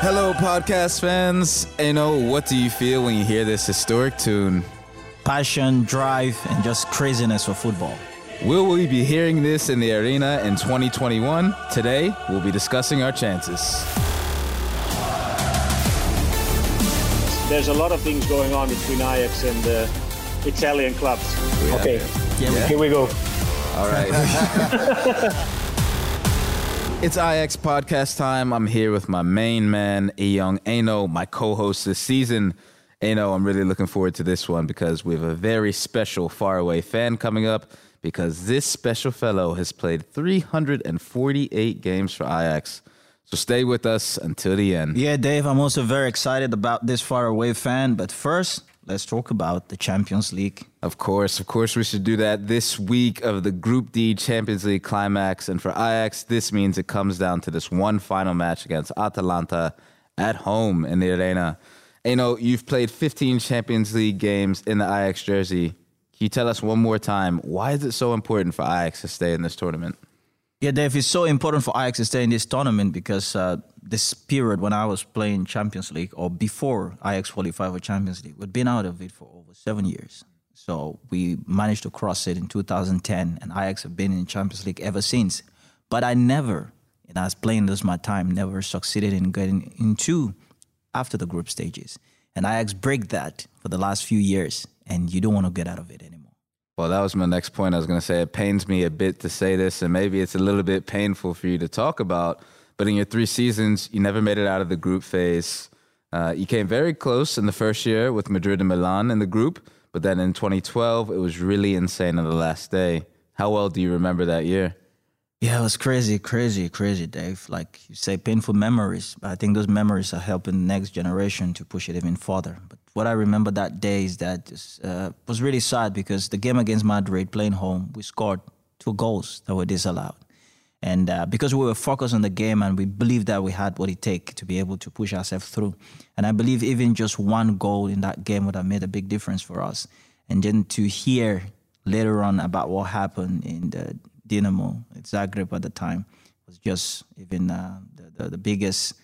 Hello, podcast fans. You know, what do you feel when you hear this historic tune? Passion, drive, and just craziness for football. Will we be hearing this in the arena in 2021? Today, we'll be discussing our chances. There's a lot of things going on between Ajax and the Italian clubs. Okay, Yeah, here we go. All right. it's Ajax podcast time. I'm here with my main man, Eyong Enoh, my co-host this season. Enoh, I'm really looking forward to this one because we have a very special faraway fan coming up because this special fellow has played 348 games for Ajax. So stay with us until the end. Yeah, Dave, I'm also very excited about this faraway fan. But first, let's talk about the Champions League. Of course, of course, we should do that this week of the Group D Champions League climax. And for Ajax, this means it comes down to this one final match against Atalanta at home in the Arena. You know, you've played 15 Champions League games in the Ajax jersey. Can you tell us one more time why is it so important for Ajax to stay in this tournament? Yeah, Dave, it's so important for Ajax to stay in this tournament because uh, this period when I was playing Champions League or before Ajax qualified for Champions League, we'd been out of it for over seven years. So we managed to cross it in 2010, and Ajax have been in Champions League ever since. But I never, and I was playing this my time, never succeeded in getting into after the group stages. And Ajax break that for the last few years, and you don't want to get out of it anymore. Well, that was my next point. I was going to say it pains me a bit to say this, and maybe it's a little bit painful for you to talk about. But in your three seasons, you never made it out of the group phase. Uh, you came very close in the first year with Madrid and Milan in the group, but then in 2012, it was really insane on the last day. How well do you remember that year? Yeah, it was crazy, crazy, crazy, Dave. Like you say, painful memories. But I think those memories are helping the next generation to push it even further. But what I remember that day is that it uh, was really sad because the game against Madrid, playing home, we scored two goals that were disallowed. And uh, because we were focused on the game and we believed that we had what it take to be able to push ourselves through. And I believe even just one goal in that game would have made a big difference for us. And then to hear later on about what happened in the Dinamo Zagreb at the time was just even uh, the, the, the biggest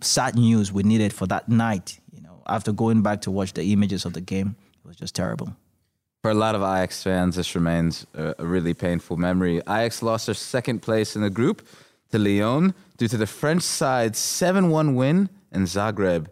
sad news we needed for that night. After going back to watch the images of the game, it was just terrible. For a lot of Ajax fans, this remains a, a really painful memory. Ajax lost their second place in the group to Lyon due to the French side's 7 1 win in Zagreb.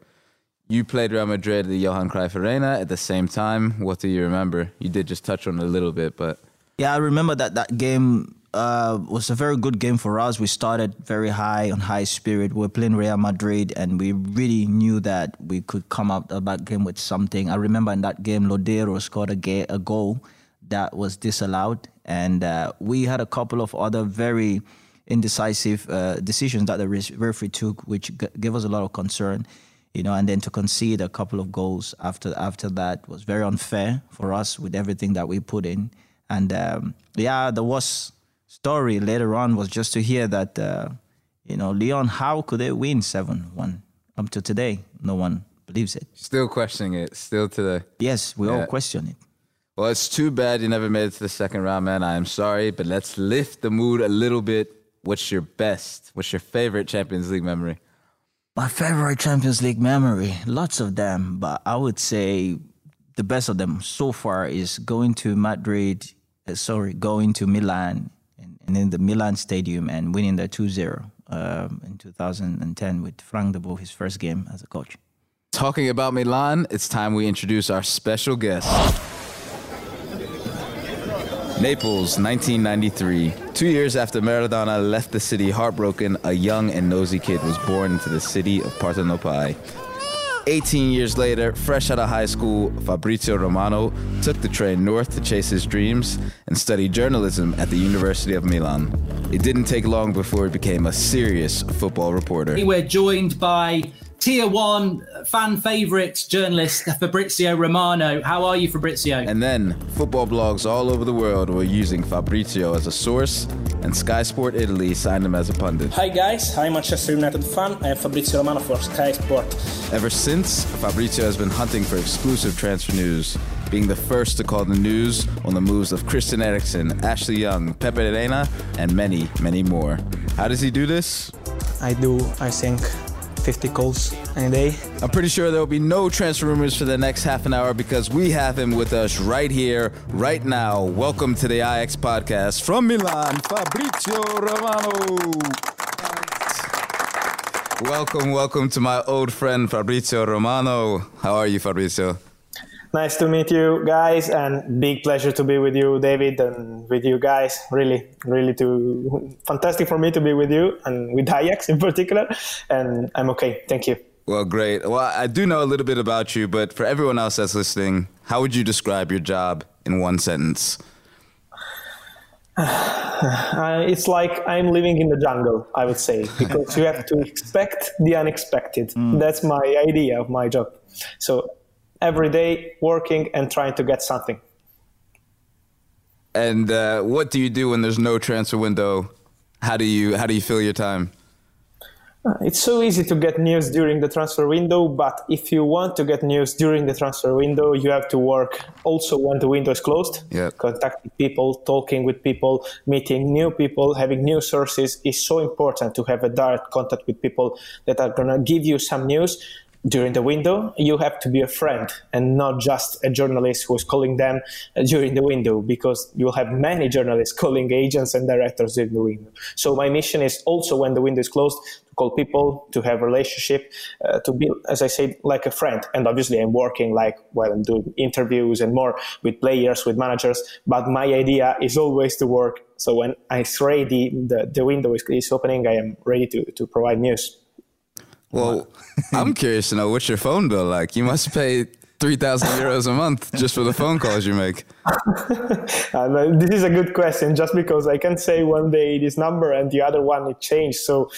You played Real Madrid at the Johan Cruyff Arena at the same time. What do you remember? You did just touch on it a little bit, but Yeah, I remember that that game uh, was a very good game for us. We started very high on high spirit. We were playing Real Madrid, and we really knew that we could come out of that game with something. I remember in that game, Lodeiro scored a, ga- a goal that was disallowed, and uh, we had a couple of other very indecisive uh, decisions that the referee took, which g- gave us a lot of concern. You know, and then to concede a couple of goals after after that was very unfair for us with everything that we put in. And um, yeah, the worst story later on was just to hear that, uh, you know, Lyon, how could they win 7 1? Up to today, no one believes it. still questioning it, still to the. Yes, we all question it. Well, it's too bad you never made it to the second round, man. I am sorry, but let's lift the mood a little bit. What's your best? What's your favorite Champions League memory? My favorite Champions League memory, lots of them, but I would say the best of them so far is going to Madrid, uh, sorry, going to Milan in the Milan Stadium and winning the 2 0 um, in 2010 with Frank de Boer, his first game as a coach. Talking about Milan, it's time we introduce our special guest. Naples, 1993. Two years after Maradona left the city heartbroken, a young and nosy kid was born into the city of Partenopai. 18 years later, fresh out of high school, Fabrizio Romano took the train north to chase his dreams and study journalism at the University of Milan. It didn't take long before he became a serious football reporter. We're joined by tier one fan favourite journalist Fabrizio Romano. How are you, Fabrizio? And then, football blogs all over the world were using Fabrizio as a source, and Sky Sport Italy signed him as a pundit. Hi guys, I'm Manchester United fan. I'm Fabrizio Romano for Sky Sport. Ever since, Fabrizio has been hunting for exclusive transfer news, being the first to call the news on the moves of Christian Eriksen, Ashley Young, Pepe Reina, and many, many more. How does he do this? I do, I think, 50 calls in a day. I'm pretty sure there will be no transfer rumors for the next half an hour because we have him with us right here, right now. Welcome to the Ajax podcast from Milan, Fabrizio Romano. Welcome, welcome to my old friend Fabrizio Romano. How are you, Fabrizio? Nice to meet you guys, and big pleasure to be with you, David, and with you guys. Really, really, to fantastic for me to be with you and with Ajax in particular. And I'm okay. Thank you. Well, great. Well, I do know a little bit about you, but for everyone else that's listening, how would you describe your job in one sentence? Uh, it's like I'm living in the jungle, I would say, because you have to expect the unexpected. Mm. That's my idea of my job. So every day working and trying to get something. And uh, what do you do when there's no transfer window? How do you how do you fill your time? Uh, it's so easy to get news during the transfer window, but if you want to get news during the transfer window, you have to work also when the window is closed. Yeah. Contacting people, talking with people, meeting new people, having new sources is so important to have a direct contact with people that are going to give you some news during the window, you have to be a friend and not just a journalist who is calling them during the window because you'll have many journalists calling agents and directors during the window. So my mission is also when the window is closed to call people, to have relationship, uh, to be, as I said, like a friend. And obviously I'm working like while I'm doing interviews and more with players, with managers. But my idea is always to work. So when I ready, the, the window is, is opening, I am ready to, to provide news. Well, I'm curious to know what's your phone bill like. You must pay three thousand euros a month just for the phone calls you make. uh, this is a good question, just because I can say one day this number and the other one it changed. So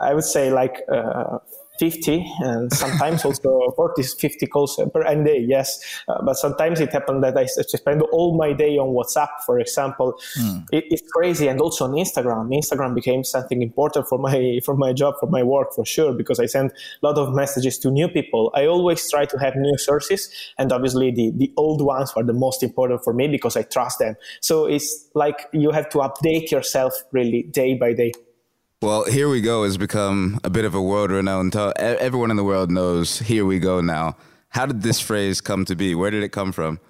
I would say like uh, 50 and sometimes also 40 50 calls per day yes. Uh, but sometimes it happened that i spend all my day on whatsapp for example. Mm. it, it's crazy and also on instagram. Instagram became something important for my for my job for my work for sure because i send a lot of messages to new people. I always try to have new sources and obviously the the old ones are the most important for me because i trust them. So it's like you have to update yourself really day by day well, Here We Go has become a bit of a world renowned. Everyone in the world knows Here We Go now. How did this phrase come to be? Where did it come from?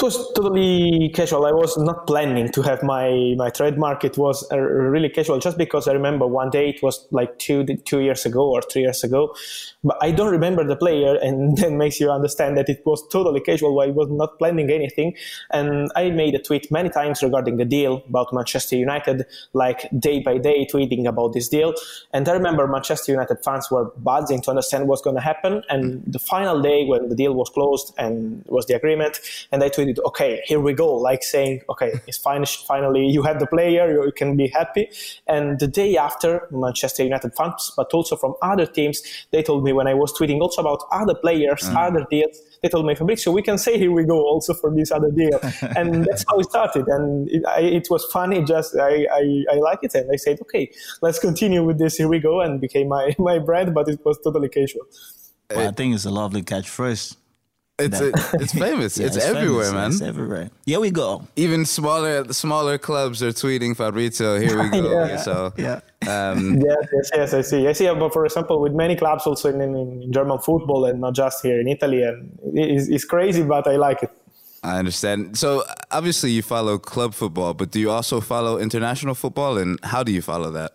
It was totally casual. I was not planning to have my my trademark. It was uh, really casual, just because I remember one day it was like two two years ago or three years ago, but I don't remember the player, and that makes you understand that it was totally casual. I was not planning anything, and I made a tweet many times regarding the deal about Manchester United, like day by day tweeting about this deal. And I remember Manchester United fans were buzzing to understand what's going to happen. And the final day when the deal was closed and was the agreement, and I tweeted okay, here we go, like saying, okay, it's finished. Finally, you have the player, you can be happy. And the day after, Manchester United fans, but also from other teams, they told me when I was tweeting also about other players, mm. other deals, they told me, Fabrizio, we can say here we go also for this other deal. and that's how it started. And it, I, it was funny, just I, I, I like it. And I said, okay, let's continue with this. Here we go. And became my, my brand, but it was totally casual. Well, I think it's a lovely catchphrase. It's it, it's famous. yeah, it's, it's, everywhere, famous. man. It's everywhere. Here we go. Even smaller smaller clubs are tweeting Fabrizio. Here we go. yeah. So yeah. Um, yes, yes, yes, I see. I see. But for example, with many clubs also in, in German football and not just here in Italy, and it's, it's crazy, but I like it. I understand. So obviously you follow club football, but do you also follow international football, and how do you follow that?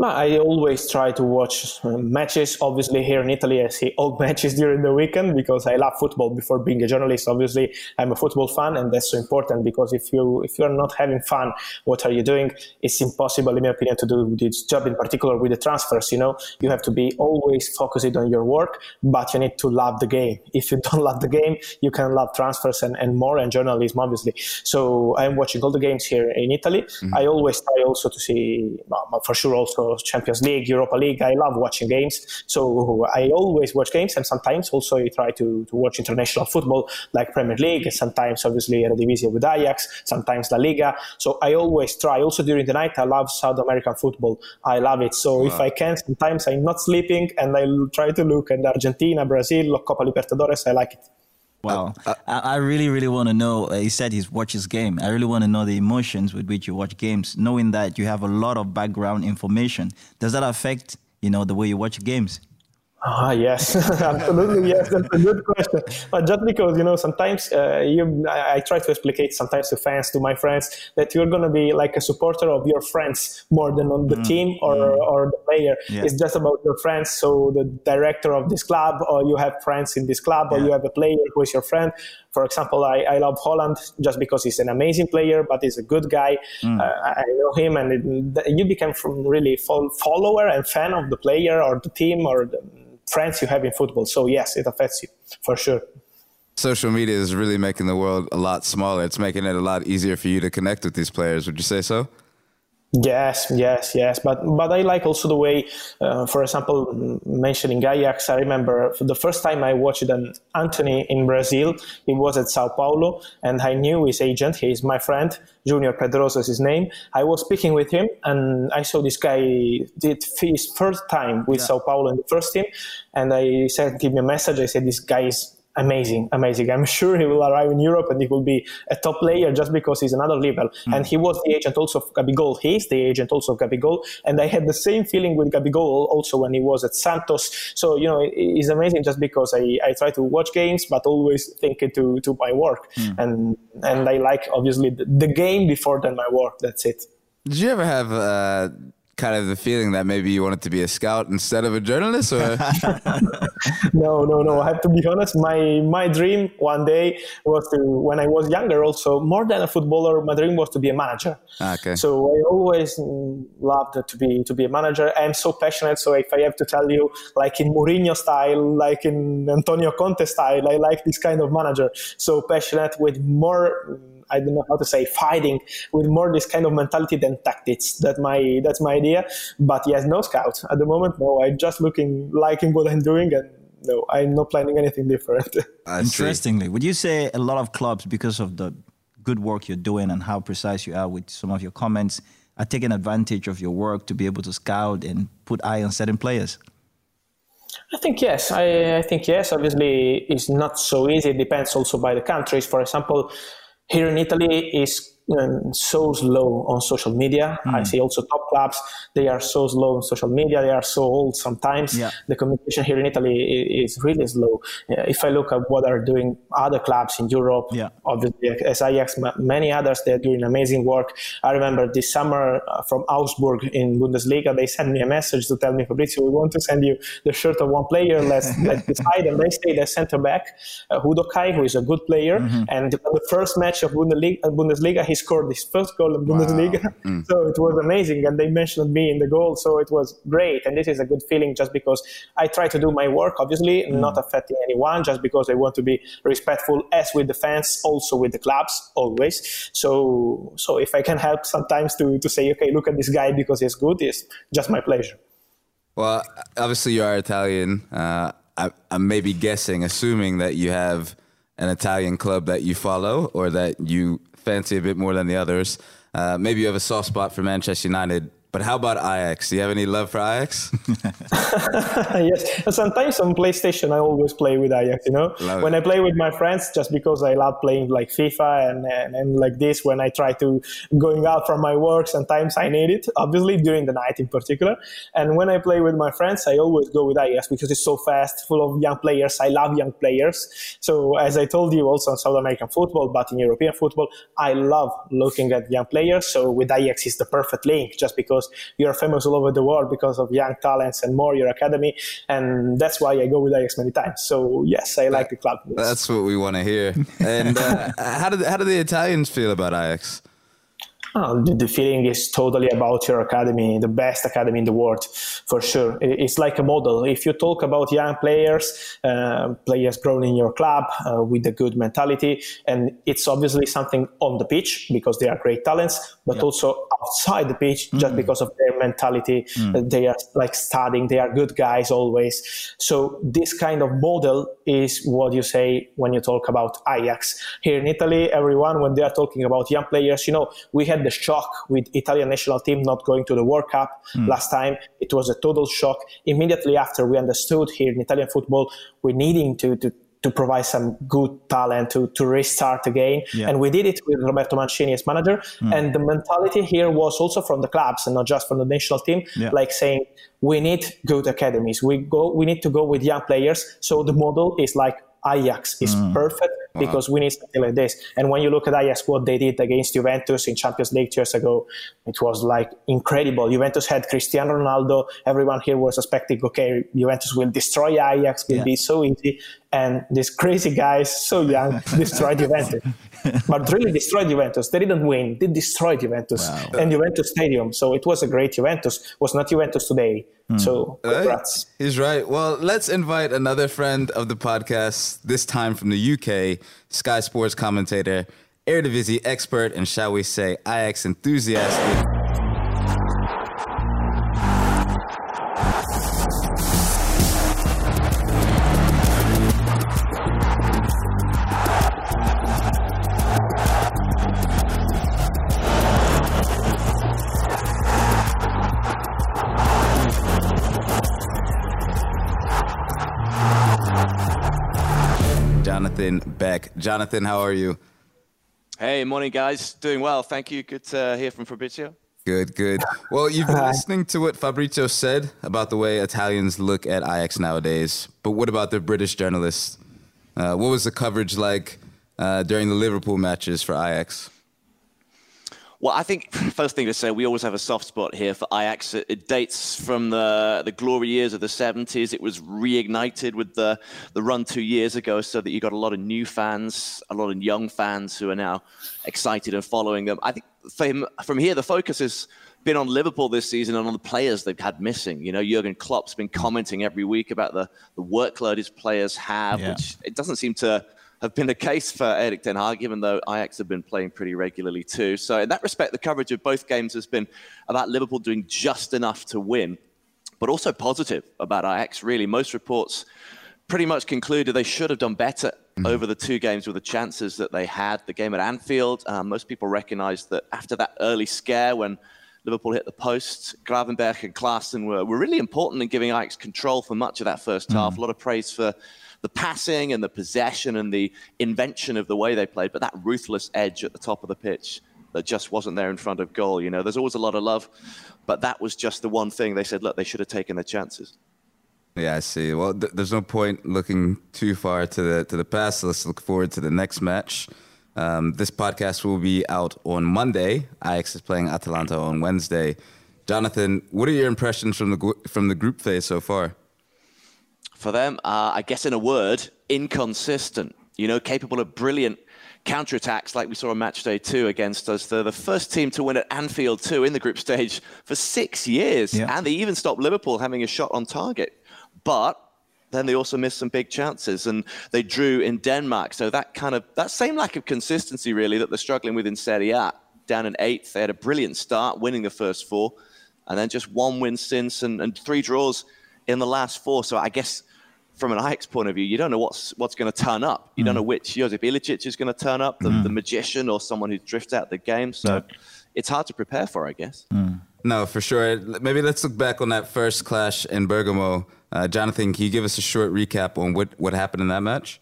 I always try to watch uh, matches. Obviously, here in Italy, I see all matches during the weekend because I love football. Before being a journalist, obviously, I'm a football fan, and that's so important because if you if you're not having fun, what are you doing? It's impossible, in my opinion, to do this job in particular with the transfers. You know, you have to be always focused on your work, but you need to love the game. If you don't love the game, you can love transfers and, and more and journalism, obviously. So I'm watching all the games here in Italy. Mm-hmm. I always try also to see, well, for sure, also Champions League, Europa League. I love watching games. So I always watch games and sometimes also I try to, to watch international football like Premier League, sometimes obviously Eredivisie with Ajax, sometimes La Liga. So I always try. Also during the night, I love South American football. I love it. So wow. if I can, sometimes I'm not sleeping and I try to look at Argentina, Brazil, Copa Libertadores. I like it. Wow. Uh, I, I, really, really want to know. Uh, he said he's watches game. I really want to know the emotions with which you watch games, knowing that you have a lot of background information. Does that affect you know, the way you watch games? Ah, yes, absolutely. Yes, that's a good question. But just because, you know, sometimes uh, you, I, I, try to explicate sometimes to fans, to my friends, that you're going to be like a supporter of your friends more than on the mm. team or, mm. or the player. Yeah. It's just about your friends. So the director of this club, or you have friends in this club, or yeah. you have a player who is your friend. For example, I, I love Haaland just because he's an amazing player, but he's a good guy. Mm. Uh, I know him, and it, you become from really follower and fan of the player or the team or the, friends you have in football. So yes, it affects you for sure. Social media is really making the world a lot smaller. It's making it a lot easier for you to connect with these players. Would you say so? Yes, yes, yes. But but I like also the way, uh, for example, mentioning Ajax. I remember the first time I watched an Antony in Brazil. He was at Sao Paulo, and I knew his agent. He's my friend, Junior Pedroso is his name. I was speaking with him, and I saw this guy did his first time with yeah. Sao Paulo in the first team, and I said, "Give me a message." I said, "This guy is amazing, amazing. I'm sure he will arrive in Europe and he will be a top player just because he's another level. Mm. And he was the agent also of Gabigol. He's the agent also of Gabigol. And I had the same feeling with Gabigol also when he was at Santos. So, you know, it's amazing just because I, I try to watch games, but always think to, to my work. Mm. And, and I like obviously the, the, game before than my work. That's it. Did you ever have, uh kind of the feeling that maybe you wanted to be a scout instead of a journalist or? No no no. I have to be honest. My my dream one day was to when i was younger also more than a footballer my dream was to be a manager. Ah, okay. So i always loved to be to be a manager. I'm so passionate so if i have to tell you like in Mourinho style like in antonio conte style i like this kind of manager. So passionate with more I don't know how to say fighting with more this kind of mentality than tactics. That my that's my idea. But yes, no scout at the moment. No, I'm just looking liking what I'm doing and. No, I'm not planning anything different. Interestingly, would you say a lot of clubs, because of the good work you're doing and how precise you are with some of your comments, are taking advantage of your work to be able to scout and put eye on certain players? I think yes. I, I, think yes. Obviously, it's not so easy. It depends also by the countries. For example, here in Italy is um, so slow on social media. Mm. I see also top clubs, they are so slow on social media. They are so old sometimes. Yeah. The communication here in Italy is really slow. Uh, if I look at what are doing other clubs in Europe, yeah. obviously as Ajax, many others, they're doing amazing work. I remember this summer uh, from Augsburg in Bundesliga, they sent me a message to tell me, Fabrizio, we want to send you the shirt of one player. Let's, let's decide. And they stayed as center back, uh, Uduokhai, who is a good player. Mm-hmm. And the first match of Bundesliga, Bundesliga he scored his first goal in Bundesliga. Wow. Mm. So it was amazing. And they mentioned me in the goal. So it was great. And this is a good feeling just because I try to do my work, obviously, mm. not affecting anyone, just because I want to be respectful as with the fans, also with the clubs, always. So so if I can help sometimes to, to say, okay, look at this guy because he's good, it's just my pleasure. Well, obviously you are Italian. Uh, I, I'm maybe guessing, assuming that you have an Italian club that you follow or that you fancy a bit more than the others. Uh, maybe you have a soft spot for Manchester United. But how about Ajax? Do you have any love for Ajax? yes. Sometimes on PlayStation, I always play with Ajax. You know, love when it. I play with my friends, just because I love playing like FIFA and, and, and like this. When I try to going out from my work, sometimes I need it. Obviously, during the night in particular. And when I play with my friends, I always go with Ajax because it's so fast, full of young players. I love young players. So as I told you, also in South American football, but in European football, I love looking at young players. So with Ajax, is the perfect link, just because because you're famous all over the world because of young talents and more your academy. And that's why I go with Ajax many times. So yes, I like the club. That's what we want to hear. And uh, how did how do the Italians feel about Ajax? Oh, the, the, feeling is totally about your academy, the best academy in the world, for sure. It's like a model. If you talk about young players, uh, players grown in your club uh, with a good mentality, and it's obviously something on the pitch because they are great talents, but also outside the pitch mm. just because of their mentality. Mm. They are like studying, they are good guys always. So this kind of model is what you say when you talk about Ajax. Here in Italy, everyone, when they are talking about young players, you know, we had the shock with Italian national team not going to the World Cup mm. last time. It was a total shock. Immediately after we understood here in Italian football, we're needing to, to to provide some good talent to to restart again. Yeah. And we did it with Roberto Mancini as manager. Hmm. And the mentality here was also from the clubs and not just from the national team, Yeah. like saying we need good academies. We go we need to go with young players. So the model is like Ajax is hmm. perfect Uh-huh. because we need something like this. And when you look at Ajax, what they did against Juventus in Champions League two years ago, it was like incredible. Juventus had Cristiano Ronaldo. Everyone here was expecting, okay, Juventus will destroy Ajax, will Yeah. be so easy. And this crazy guy, so young, destroyed Juventus. but really destroyed Juventus. They didn't win. They destroyed Juventus and Juventus Stadium. So it was a great Juventus. It was not Juventus today. Hmm. So congrats. He's right. Well, let's invite another friend of the podcast, this time from the UK, Sky Sports commentator, Eredivisie expert, and shall we say, Ajax enthusiast. Jonathan Beck. Jonathan, how are you? Hey, morning, guys. Doing well. Thank you. Good to hear from Fabrizio. Good, good. Well, you've been listening to what Fabrizio said about the way Italians look at Ajax nowadays. But what about the British journalists? Uh, what was the coverage like uh, during the Liverpool matches for Ajax? Well, I think first thing to say, we always have a soft spot here for Ajax. It, it dates from the the glory years of the 70s. It was reignited with the the run two years ago, so that you got a lot of new fans, a lot of young fans who are now excited and following them. I think for him, from here, the focus has been on Liverpool this season and on the players they've had missing. You know, Jurgen Klopp's been commenting every week about the the workload his players have, Yeah. which it doesn't seem to have been the case for Erik Ten Hag, even though Ajax have been playing pretty regularly too. So in that respect, the coverage of both games has been about Liverpool doing just enough to win, but also positive about Ajax. Really, most reports pretty much concluded they should have done better over the two games with the chances that they had. The game at Anfield, um, most people recognised that after that early scare when Liverpool hit the post, Gravenberg and Klaassen were, were really important in giving Ajax control for much of that first half. A lot of praise for the passing and the possession and the invention of the way they played, but that ruthless edge at the top of the pitch that just wasn't there in front of goal. You know, there's always a lot of love, but that was just the one thing they said, look, they should have taken their chances. Yeah, I see. Well, th- there's no point looking too far to the to the past. Let's look forward to the next match. Um, this podcast will be out on Monday. Ajax is playing Atalanta on Wednesday. Jonathan, what are your impressions from the from the group phase so far? For them, uh, I guess in a word, inconsistent. You know, capable of brilliant counterattacks like we saw on match day two against us. They're the first team to win at Anfield too in the group stage for six years. Yeah. And they even stopped Liverpool having a shot on target. But then they also missed some big chances and they drew in Denmark. So that kind of that same lack of consistency really that they're struggling with in Serie A. Down in eighth, they had a brilliant start, winning the first four, and then just one win since and, and three draws in the last four. So I guess from an Ajax point of view, you don't know what's what's going to turn up. You don't mm. know which Josip Ilicic is going to turn up, the, mm. the magician or someone who drifts out the game. So it's hard to prepare for, I guess. Mm. No, for sure. Maybe let's look back on that first clash in Bergamo. Uh, Jonathan, can you give us a short recap on what, what happened in that match?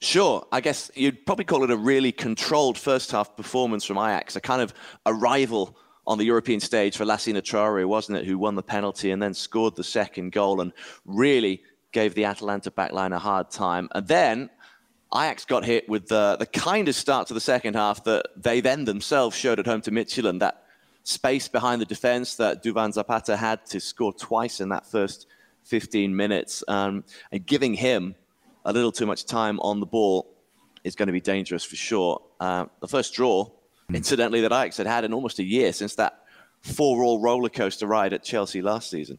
Sure. I guess you'd probably call it a really controlled first half performance from Ajax, a kind of arrival on the European stage for Lassina Traore, wasn't it, who won the penalty and then scored the second goal and really gave the Atalanta backline a hard time. And then Ajax got hit with the, the kind of start to the second half that they then themselves showed at home to Midtjylland, that space behind the defense that Duvan Zapata had to score twice in that first 15 minutes. Um, and giving him a little too much time on the ball is going to be dangerous for sure. Uh, the first draw, incidentally, that Ajax had had in almost a year since that four-all roller coaster ride at Chelsea last season.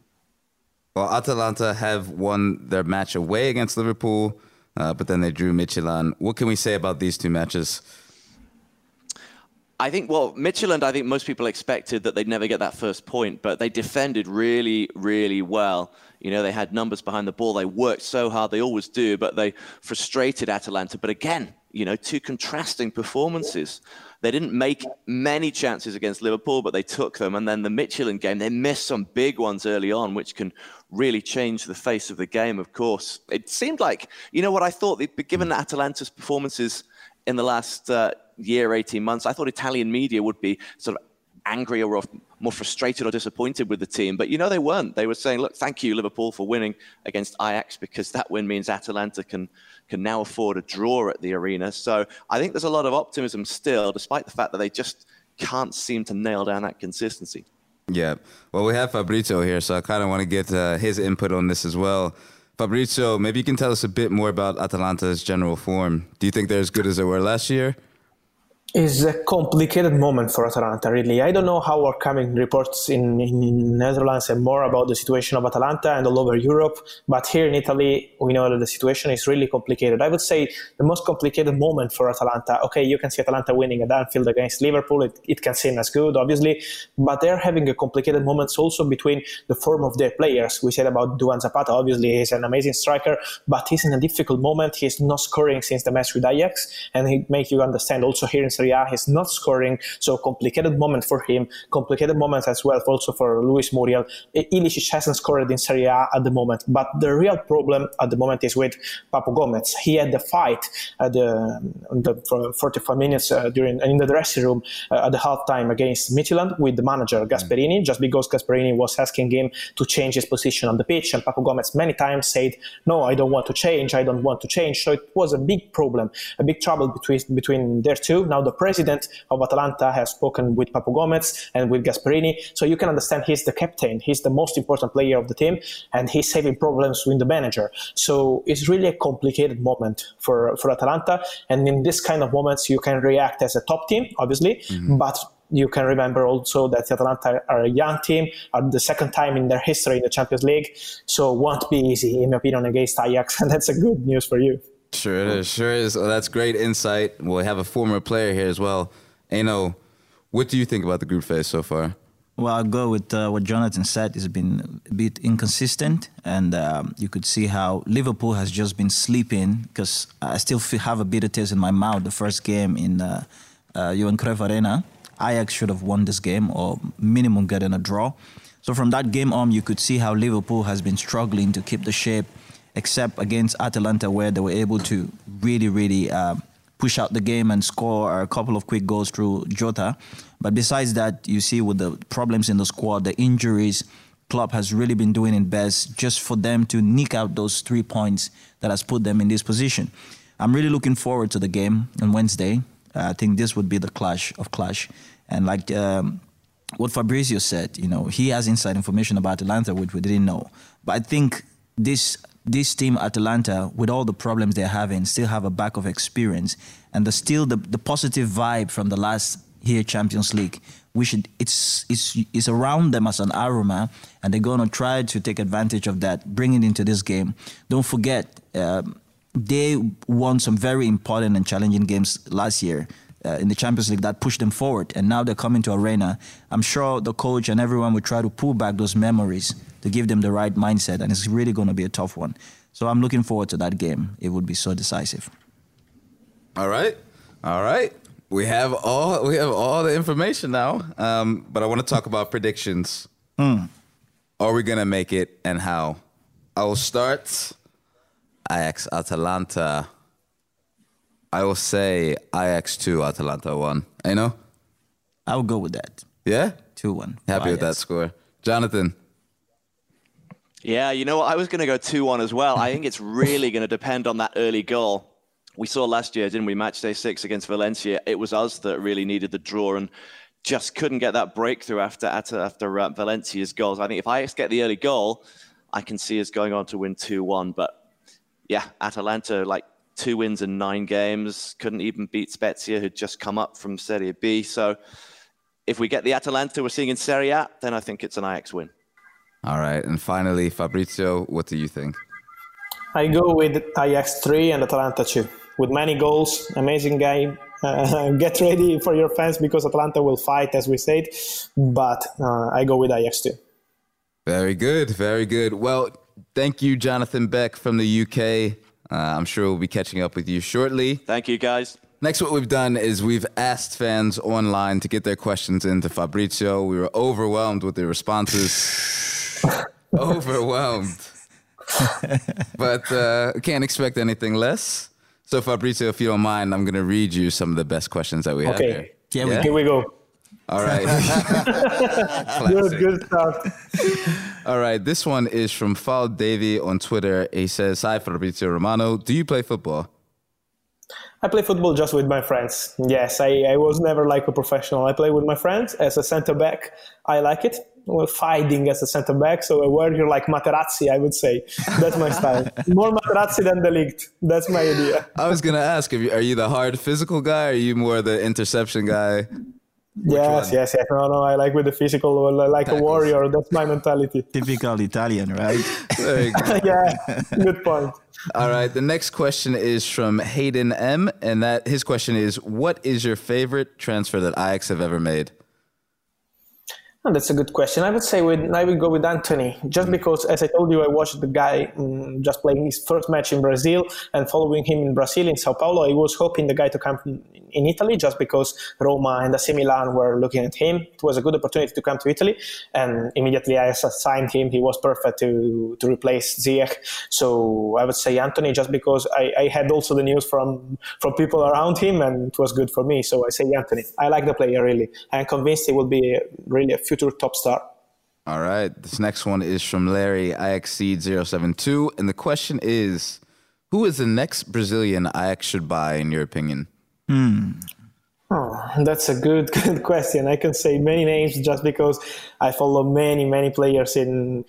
Well, Atalanta have won their match away against Liverpool, uh, but then they drew Midtjylland. What can we say about these two matches? I think, well, Midtjylland, I think most people expected that they'd never get that first point, but they defended really, really well. You know, they had numbers behind the ball. They worked so hard. They always do, but they frustrated Atalanta. But again, you know, two contrasting performances. They didn't make many chances against Liverpool, but they took them. And then the Midtjylland game, they missed some big ones early on, which can really changed the face of the game, of course. It seemed like, you know what I thought, given Atalanta's performances in the last uh, year, 18 months, I thought Italian media would be sort of angry or more frustrated or disappointed with the team. But you know, they weren't. They were saying, look, thank you, Liverpool, for winning against Ajax because that win means Atalanta can can now afford a draw at the arena. So I think there's a lot of optimism still, despite the fact that they just can't seem to nail down that consistency. Yeah. Well, we have Fabrizio here, so I kind of want to get uh, his input on this as well. Fabrizio, maybe you can tell us a bit more about Atalanta's general form. Do you think they're as good as they were last year? Is a complicated moment for Atalanta, really. I don't know how are coming reports in, in, Netherlands and more about the situation of Atalanta and all over Europe, but here in Italy, we know that the situation is really complicated. I would say the most complicated moment for Atalanta, okay, you can see Atalanta winning at Anfield against Liverpool, it, it can seem as good, obviously, but they're having a complicated moments also between the form of their players. We said about Duvan Zapata, obviously, he's an amazing striker, but he's in a difficult moment. He's not scoring since the match with Ajax, and he makes you understand also here in Serie A, he's not scoring, so complicated moment for him, complicated moment as well also for Luis Muriel. Ilicic hasn't scored in Serie A at the moment, but the real problem at the moment is with Papu Gomez. He had the fight at the, the 45 minutes uh, during in the dressing room uh, at the halftime against Midtjylland with the manager Gasperini, mm. just because Gasperini was asking him to change his position on the pitch, and Papu Gomez many times said, "No, I don't want to change. I don't want to change." So it was a big problem, a big trouble between between their two. Now the president of Atalanta has spoken with Papu Gomez and with Gasperini. So you can understand he's the captain, he's the most important player of the team, and he's having problems with the manager. So it's really a complicated moment for, for Atalanta. And in this kind of moments, you can react as a top team, obviously, mm-hmm. but you can remember also that Atalanta are a young team, are the second time in their history in the Champions League, so won't be easy, in my opinion, against Ajax, and that's a good news for you. Sure it is. Sure is. Well, that's great insight. We'll have a former player here as well. Enoh, what do you think about the group phase so far? Well, I'll go with uh, what Jonathan said. It's been a bit inconsistent, and um, you could see how Liverpool has just been sleeping because I still feel, have a bitter taste in my mouth. The first game in uh, uh, Johan Cruyff Arena, Ajax should have won this game or minimum getting a draw. So from that game on, you could see how Liverpool has been struggling to keep the shape except against Atalanta, where they were able to really, really uh, push out the game and score a couple of quick goals through Jota. But besides that, you see with the problems in the squad, the injuries, Klopp has really been doing it best just for them to nick out those three points that has put them in this position. I'm really looking forward to the game on Wednesday. Uh, I think this would be the clash of clash. And like um, what Fabrizio said, you know, he has inside information about Atalanta, which we didn't know. But I think this this team Atalanta, with all the problems they're having, still have a back of experience, and the still the, the positive vibe from the last here Champions League. We should it's it's it's around them as an aroma, and they're gonna try to take advantage of that, bring it into this game. Don't forget. Um, they won some very important and challenging games last year uh, in the Champions League that pushed them forward, and now they're coming to Arena. I'm sure the coach and everyone will try to pull back those memories to give them the right mindset, and it's really going to be a tough one. So I'm looking forward to that game. It would be so decisive. All right, all right. We have all we have all the information now, um, but I want to talk about predictions. Mm. Are we gonna make it, and how? I will start. Ajax Atalanta. I will say Ajax two, Atalanta one. You know. I will go with that. Yeah. Two one. Happy with that score, Jonathan. Yeah, you know what? I was going to go 2 1 as well. I think it's really going to depend on that early goal. We saw last year, didn't we? Match day six against Valencia. It was us that really needed the draw and just couldn't get that breakthrough after after, after uh, Valencia's goals. I think if I get the early goal, I can see us going on to win 2 1. But yeah, Atalanta, like two wins in nine games, couldn't even beat Spezia, who'd just come up from Serie B. So if we get the Atalanta we're seeing in Serie A, then I think it's an Ajax win. All right. And finally, Fabrizio, what do you think? I go with Ajax 3 and Atalanta 2. With many goals, amazing game. Uh, get ready for your fans because Atalanta will fight, as we said. But uh, I go with Ajax 2. Very good. Very good. Well, thank you, Jonathan Beck from the UK. Uh, I'm sure we'll be catching up with you shortly. Thank you, guys. Next, what we've done is we've asked fans online to get their questions into Fabrizio. We were overwhelmed with the responses. overwhelmed. but uh, can't expect anything less. So, Fabrizio, if you don't mind, I'm going to read you some of the best questions that we have Okay. here. Yeah, we Here we go. All right. Good, good stuff. All right. This one is from Fal Davy on Twitter. He says, Hi, Fabrizio Romano. Do you play football? I play football just with my friends. Yes, I, I was never like a professional. I play with my friends as a center back. I like it. Well, fighting as a center back, so a wear you like Materazzi, I would say. That's my style. More Materazzi than the league. That's my idea. I was going to ask, if you, are you the hard physical guy or are you more the interception guy? yes, one? yes, yes. No, no, I like with the physical, like Tackles. a warrior. That's my mentality. typical Italian, right? Very good. yeah, good point. All right. The next question is from Hayden M. And that his question is, What is your favorite transfer that Ajax have ever made? Oh, that's a good question. I would say with I would go with Antony, just because, as I told you, I watched the guy um, just playing his first match in Brazil and following him in Brazil in Sao Paulo. I was hoping the guy to come in Italy, just because Roma and AC Milan were looking at him. It was a good opportunity to come to Italy, and immediately I signed him. He was perfect to to replace Ziyech. So I would say Antony, just because I, I had also the news from from people around him, and it was good for me. So I say Antony. I like the player really. I'm convinced he will be really a future top star. All right. This next one is from Larry IXC072. And the question is Who is the next Brazilian Ajax should buy, in your opinion? Oh, that's a good, good question. I can say many names just because I follow many, many players in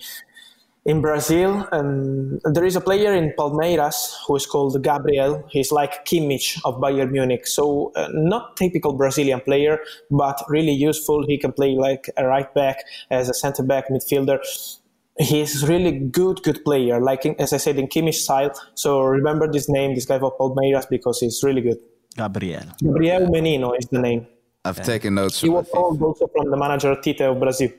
in Brazil. And there is a player in Palmeiras who is called Gabriel. He's like Kimmich of Bayern Munich. So uh, not typical Brazilian player, but really useful. He can play like a right back, as a center back, midfielder. He's really good, good player. Like in, as I said, in Kimmich style. So remember this name, this guy of Palmeiras, because he's really good. Gabriel. Gabriel Menino is the name. I've taken notes He from was the told also from the manager Tite of Brazil.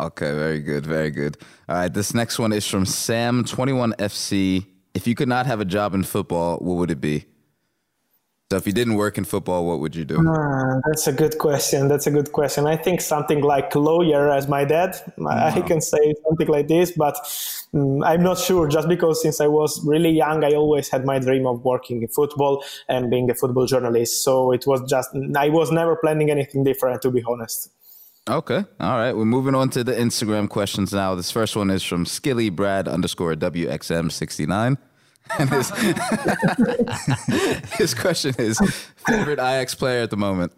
Okay, very good, very good. All right, this next one is from Sam21FC. If you could not have a job in football, what would it be? So if you didn't work in football, what would you do? Ah, that's a good question. That's a good question. I think something like lawyer as my dad. I can say something like this, but mm, I'm not sure. Just because since I was really young, I always had my dream of working in football and being a football journalist. So it was just I was never planning anything different, to be honest. Okay, all right. We're moving on to the Instagram questions now. This first one is from Skilly Brad underscore WXM69. And his, his question is favorite Ajax player at the moment?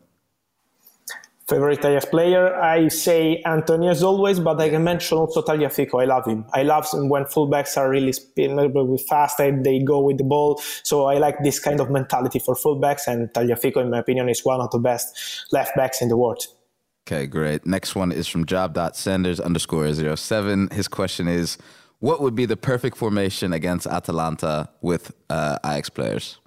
Favorite Ajax player, I say Antonio as always, but I can mention also Tagliafico. I love him. I love him when fullbacks are really spin, uh, fast and they go with the ball. So I like this kind of mentality for fullbacks, and Tagliafico, in my opinion, is one of the best left backs in the world. Okay, great. Next one is from job.sanders underscore 07. His question is What would be the perfect formation against Atalanta with uh, Ajax players?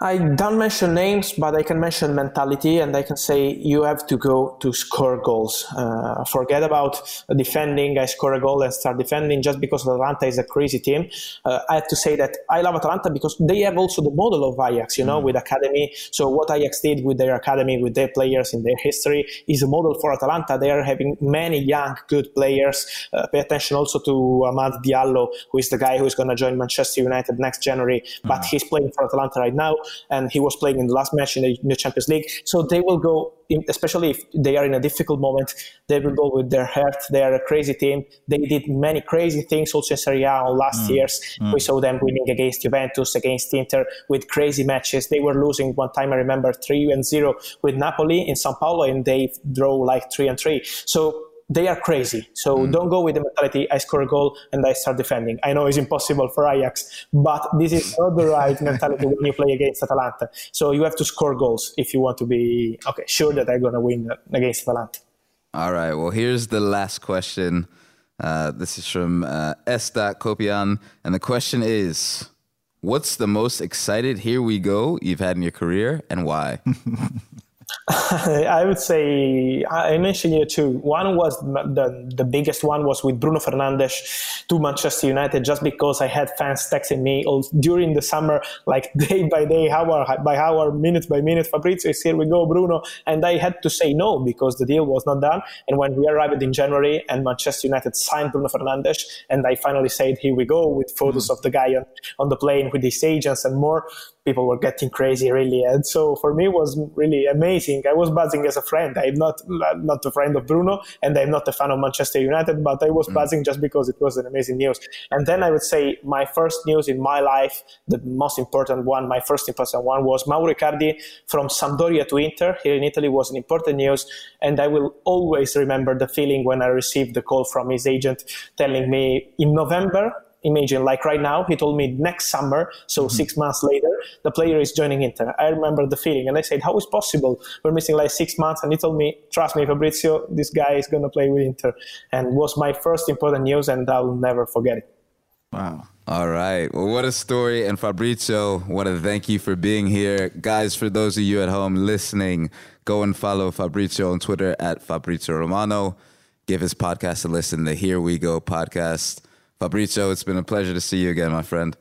I don't mention names, but I can mention mentality, and I can say you have to go to score goals. Uh, forget about defending. I score a goal and start defending just because Atalanta is a crazy team. Uh, I have to say that I love Atalanta because they have also the model of Ajax, you know, with academy. So what Ajax did with their academy, with their players in their history, is a model for Atalanta. They are having many young, good players. Uh, pay attention also to Amad Diallo, who is the guy who is going to join Manchester United next January, but he's playing for Atalanta right now and he was playing in the last match in the, in the Champions League. So they will go, in, especially if they are in a difficult moment, they will go with their heart. They are a crazy team. They did many crazy things also in Serie A last mm. years. Mm. We saw them winning against Juventus, against Inter with crazy matches. They were losing one time, I remember, 3 and 0 with Napoli in San Paolo, and they draw like 3 and 3. So they are crazy. So don't go with the mentality, I score a goal and I start defending. I know it's impossible for Ajax, but this is not the right mentality when you play against Atalanta. So you have to score goals if you want to be okay sure that I'm going to win against Atalanta. All right. Well, here's the last question. Uh, this is from uh, S. Kopian. And the question is What's the most excited here we go you've had in your career and why? I would say I mentioned you two. One was the the biggest one was with Bruno Fernandes to Manchester United, just because I had fans texting me all, during the summer, like day by day, hour by hour, minute by minute. Fabrizio is here we go, Bruno, and I had to say no because the deal was not done. And when we arrived in January and Manchester United signed Bruno Fernandes, and I finally said here we go with photos mm. of the guy on, on the plane with his agents and more people were getting crazy really. And so for me it was really amazing. I was buzzing as a friend. I'm not not a friend of bruno and i'm not a fan of manchester united but i was mm. buzzing just because it was an amazing news. And then i would say my first news in my life the most important one my first important one was mauro icardi from sampdoria to inter. Here in italy was an important news and i will always remember the feeling when i received the call from his agent telling me in november imagine like right now he told me next summer so mm-hmm. six months later the player is joining inter i remember the feeling and i said how is possible we're missing like six months and he told me trust me fabrizio this guy is going to play with inter and was my first important news and i'll never forget it wow all right. Well, what a story. And Fabrizio, want to thank you for being here. Guys, for those of you at home listening, go and follow Fabrizio on Twitter at Fabrizio Romano. Give his podcast a listen, the Here We Go podcast. Fabrizio, it's been a pleasure to see you again, my friend.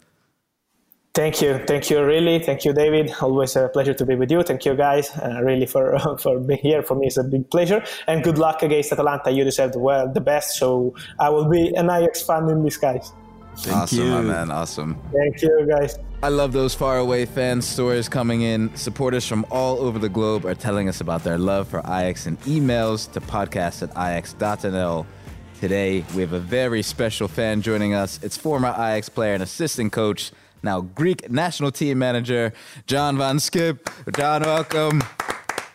Thank you, thank you, really, thank you, David. Always a pleasure to be with you. Thank you, guys, uh, really for for being here. For me, it's a big pleasure. And good luck against Atalanta. You deserve well, the best. So I will be an Ajax fan in disguise. Thank awesome, you. my man. Awesome. Thank you, guys. I love those faraway fan stories coming in. Supporters from all over the globe are telling us about their love for Ajax and emails to podcast at ajax.nl Today, we have a very special fan joining us. It's former Ajax player and assistant coach, now Greek national team manager, John Van Schip. John, welcome.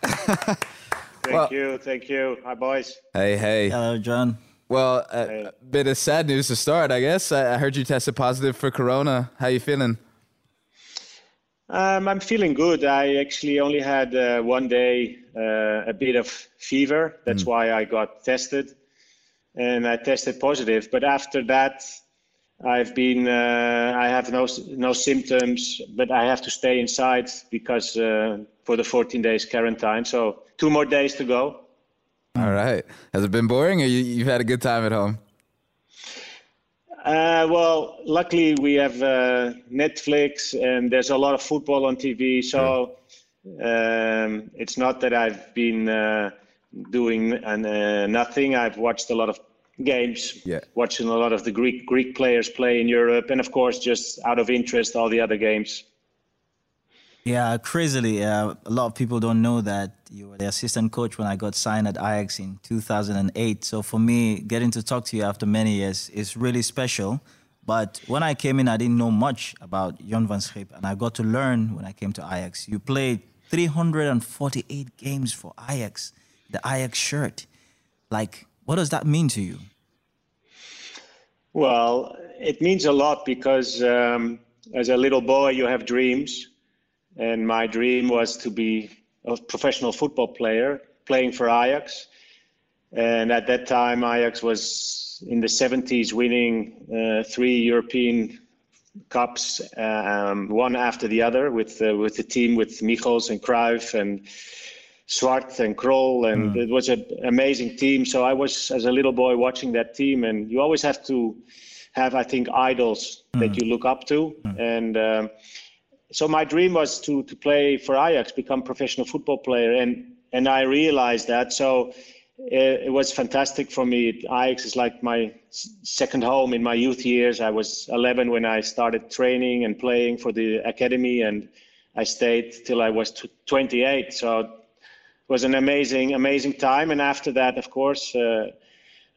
thank well, you, thank you. Hi, boys. Hey, hey. Hello, John. Well, a hey. bit of sad news to start, I guess. I heard you tested positive for Corona. How are you feeling? Um, I'm feeling good. I actually only had uh, one day uh, a bit of fever. That's mm. why I got tested and I tested positive. But after that, I've been uh, I have no no symptoms, but I have to stay inside because uh, for the 14 days quarantine. So two more days to go. All right. Has it been boring, or you, you've had a good time at home? Uh, well, luckily we have uh, Netflix, and there's a lot of football on TV. So um, it's not that I've been doing uh, nothing. I've watched a lot of games, yeah. watching a lot of the Greek Greek players play in Europe, and of course, just out of interest, all the other games. Yeah, crazily, uh, a lot of people don't know that you were the assistant coach when I got signed at Ajax in 2008. So for me, getting to talk to you after many years is really special. But when I came in, I didn't know much about John van Schip, and I got to learn when I came to Ajax. You played 348 games for Ajax, the Ajax shirt. Like, what does that mean to you? Well, it means a lot because um, as a little boy, you have dreams. And my dream was to be a professional football player playing for Ajax. And at that time, Ajax was in the 70s winning uh, three European Cups, um, one after the other, with, uh, with the team with Michels and Cruyff and Swart and Krol, and mm. it was an amazing team. So I was, as a little boy, watching that team, and you always have to have, I think, idols mm. that you look up to. Mm. And um, so my dream was to to play for Ajax, become professional football player, and and I realized that. So it, it was fantastic for me. Ajax is like my second home in my youth years. I was 11 when I started training and playing for the academy, and I stayed till I was 28. So was an amazing, amazing time. And after that, of course, uh,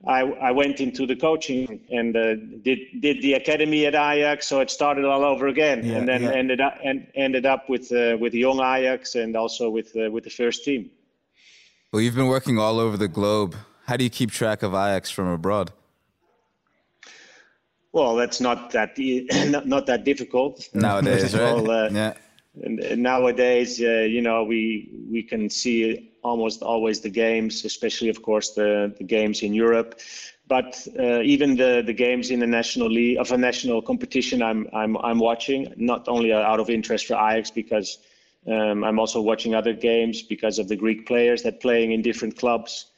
I, I went into the coaching and uh, did did the academy at Ajax. So it started all over again, yeah, and then yeah. ended up and ended up with uh, with young Ajax and also with uh, with the first team. Well, you've been working all over the globe. How do you keep track of Ajax from abroad? Well, that's not that not, not that difficult nowadays, right? All, uh, yeah and, nowadays, uh, you know, we we can see almost always the games, especially of course the, the games in Europe, but uh, even the, the games in the national league of a national competition, I'm I'm I'm watching not only out of interest for Ajax because Um, I'm also watching other games because of the Greek players that playing in different clubs.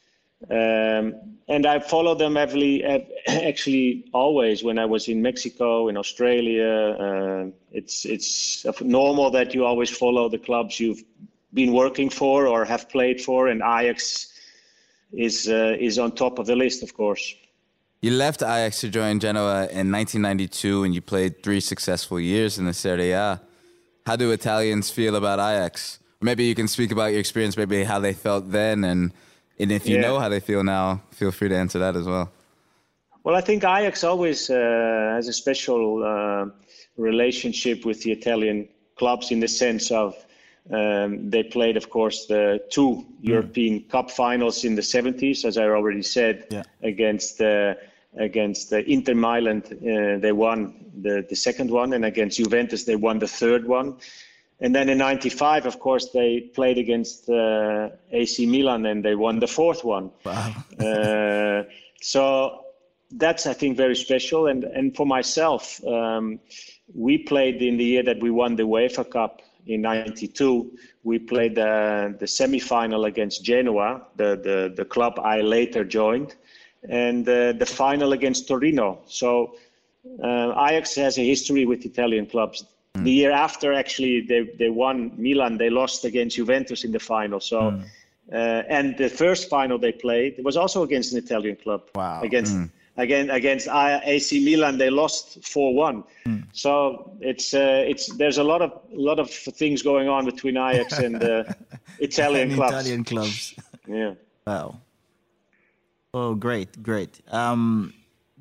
Um, and I follow them heavily, actually always when I was in Mexico, in Australia. Uh, it's it's normal that you always follow the clubs you've been working for or have played for, and Ajax is uh, is on top of the list, of course. You left Ajax to join Genoa in 1992, and you played three successful years in the Serie A. How do Italians feel about Ajax? Maybe you can speak about your experience, maybe how they felt then, and and if you yeah. know how they feel now, feel free to answer that as well. Well, I think Ajax always uh, has a special uh, relationship with the Italian clubs in the sense of um, they played, of course, the two mm. European Cup finals in the 70s, as I already said, yeah. against uh, against uh, Inter Milan. Uh, they won the, the second one, and against Juventus, they won the third one. And then in '95, of course, they played against uh, AC Milan, and they won the fourth one. Wow. Uh, so that's, I think, very special. And and for myself, um, we played in the year that we won the UEFA Cup in 92 we played the, the semi-final against genoa the, the, the club i later joined and uh, the final against torino so uh, ajax has a history with italian clubs mm. the year after actually they, they won milan. They lost against juventus in the final. So mm. uh, and the first final they played was also against an italian club. Wow. Against mm again against AC Milan they lost 4-1 mm. so it's uh, it's there's a lot of a lot of things going on between Ajax and uh, Italian and clubs. Italian clubs. Yeah. Wow. Oh great great. Um,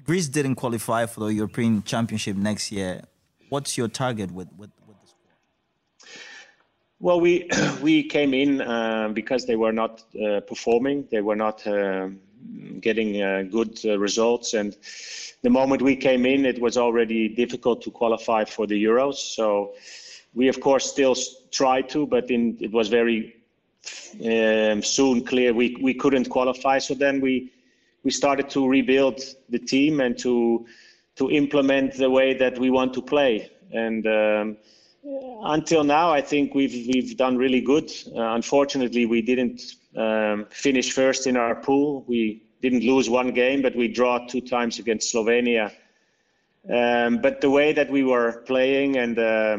Greece didn't qualify for the European Championship next year what's your target with with, with well we we came in uh, because they were not uh, performing they were not um, getting uh, good uh, results. And the moment we came in, it was already difficult to qualify for the Euros. So we, of course, still try to, but in, it was very um, soon clear we, we couldn't qualify. So then we we started to rebuild the team and to to implement the way that we want to play. And um, until now, I think we've we've done really good. Uh, unfortunately, we didn't um, finish first in our pool. We didn't lose one game, but we draw two times against Slovenia. Um, but the way that we were playing and uh,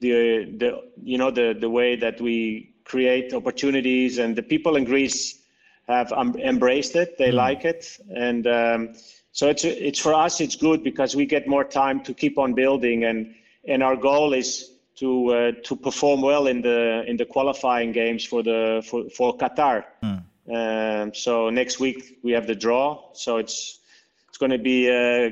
the the you know the the way that we create opportunities and the people in Greece have um, embraced it. They mm. like it, and um, so it's it's for us. It's good because we get more time to keep on building, and and our goal is to uh, to perform well in the in the qualifying games for the for, for Qatar. Mm. Um, so next week we have the draw. So it's it's going to be uh,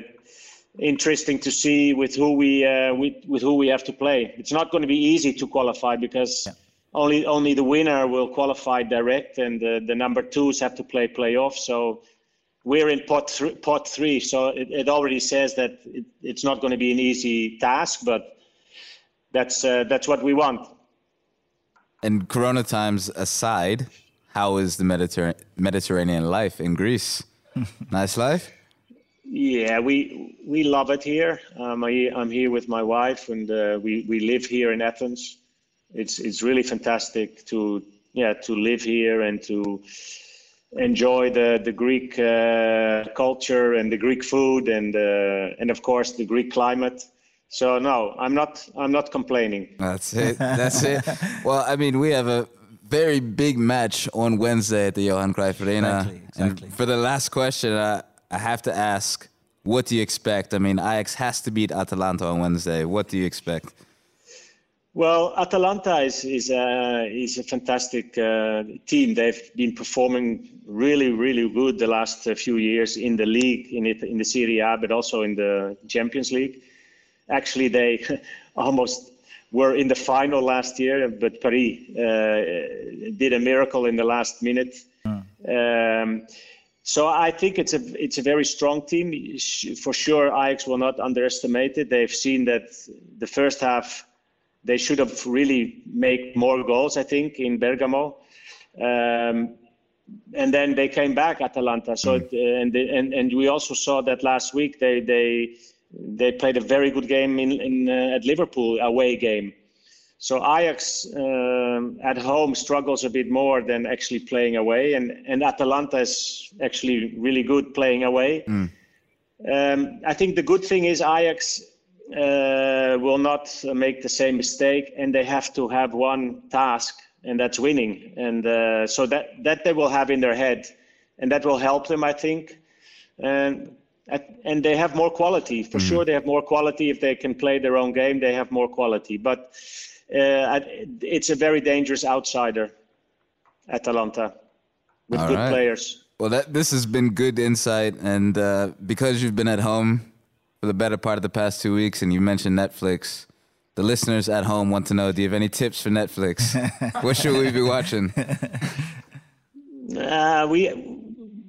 interesting to see with who we uh, with, with who we have to play. It's not going to be easy to qualify because yeah. only only the winner will qualify direct, and the, the number twos have to play playoff. So we're in pot th- pot three. So it, it already says that it, it's not going to be an easy task, but that's uh, that's what we want. And Corona times aside, how is the Mediter- Mediterranean life in Greece? nice life. Yeah, we we love it here. Um, I, I'm here with my wife, and uh, we we live here in Athens. It's it's really fantastic to yeah to live here and to enjoy the the Greek uh, culture and the Greek food and uh, and of course the Greek climate. So no, I'm not. I'm not complaining. That's it. That's it. Well, I mean, we have a very big match on Wednesday at the Johan Cruyff Arena. Exactly. exactly. And for the last question, I, I have to ask: What do you expect? I mean, Ajax has to beat Atalanta on Wednesday. What do you expect? Well, Atalanta is is a, is a fantastic uh, team. They've been performing really, really good the last uh, few years in the league, in it, in the Serie A, but also in the Champions League actually they almost were in the final last year, but Paris uh, did a miracle in the last minute. Mm. Um, so I think it's a it's a very strong team. For sure, Ajax will not underestimate it. They've seen that the first half they should have really made more goals. I think in Bergamo, um, and then they came back Atalanta. So mm. it, and, and and we also saw that last week they they they played a very good game in, in uh, at Liverpool away game. So Ajax um, at home struggles a bit more than actually playing away, and and Atalanta is actually really good playing away. Mm. Um, I think the good thing is Ajax uh, will not make the same mistake, and they have to have one task, and that's winning. And uh, so that that they will have in their head, and that will help them, I think. And and they have more quality for mm. sure. They have more quality if they can play their own game. They have more quality, but uh, it's a very dangerous outsider, Atalanta, with All good right. players. Well, that this has been good insight, and uh, because you've been at home for the better part of the past two weeks, and you mentioned Netflix. The listeners at home want to know: Do you have any tips for Netflix? what should we be watching? Uh, we,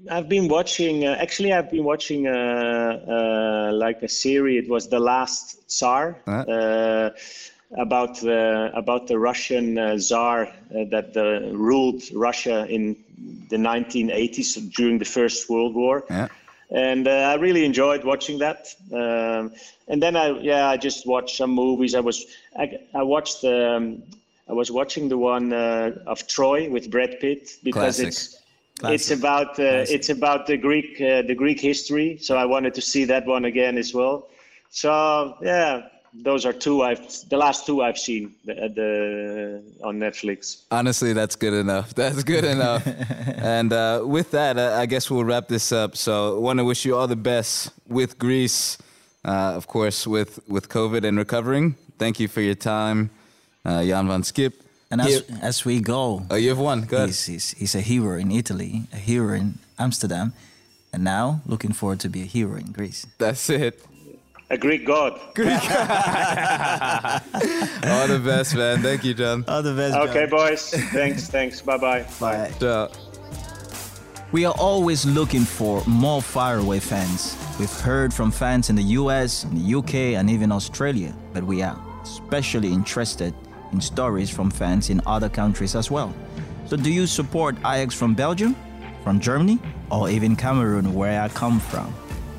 I've been watching. Uh, actually, I've been watching uh, uh like a series. It was the Last Tsar. Uh, about the about the Russian uh, Tsar that ruled Russia in the 1980s during the First World War. Yeah and uh, I really enjoyed watching that. Um, and then I, yeah, I just watched some movies. I was, I, I watched, um, I was watching the one uh, of Troy with Brad Pitt because Classic. it's. Classic. It's about uh, it's about the Greek uh, the Greek history, so I wanted to see that one again as well. So yeah, those are two I've the last two I've seen the, the on Netflix. Honestly, that's good enough. That's good enough. and uh, with that, uh, I guess we'll wrap this up. So, want to wish you all the best with Greece, uh, of course, with with COVID and recovering. Thank you for your time, uh, Jan van Schip. And as, as we go, oh, you have one. Good. He's, he's, he's a hero in Italy, a hero in Amsterdam, and now looking forward to be a hero in Greece. That's it. A Greek god. Greek. All the best, man. Thank you, John. All the best. Okay, John. boys. Thanks. Thanks. Bye-bye. Bye. Ciao. We are always looking for more faraway fans. We've heard from fans in the US, in the UK, and even Australia, but we are especially interested in stories from fans in other countries as well. So, do you support Ajax from Belgium, from Germany, or even Cameroon, where I come from?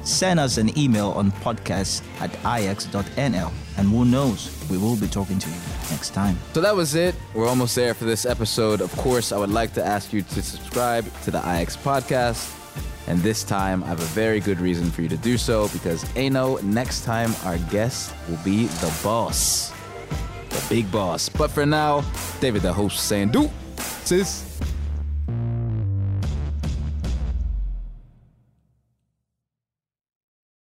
Send us an email on podcast at ajax.nl. And who knows, we will be talking to you next time. So that was it. We're almost there for this episode. Of course, I would like to ask you to subscribe to the Ajax podcast. And this time, I have a very good reason for you to do so because Ano, next time our guest will be the boss, the big boss. But for now, David, the host, saying, do, sis.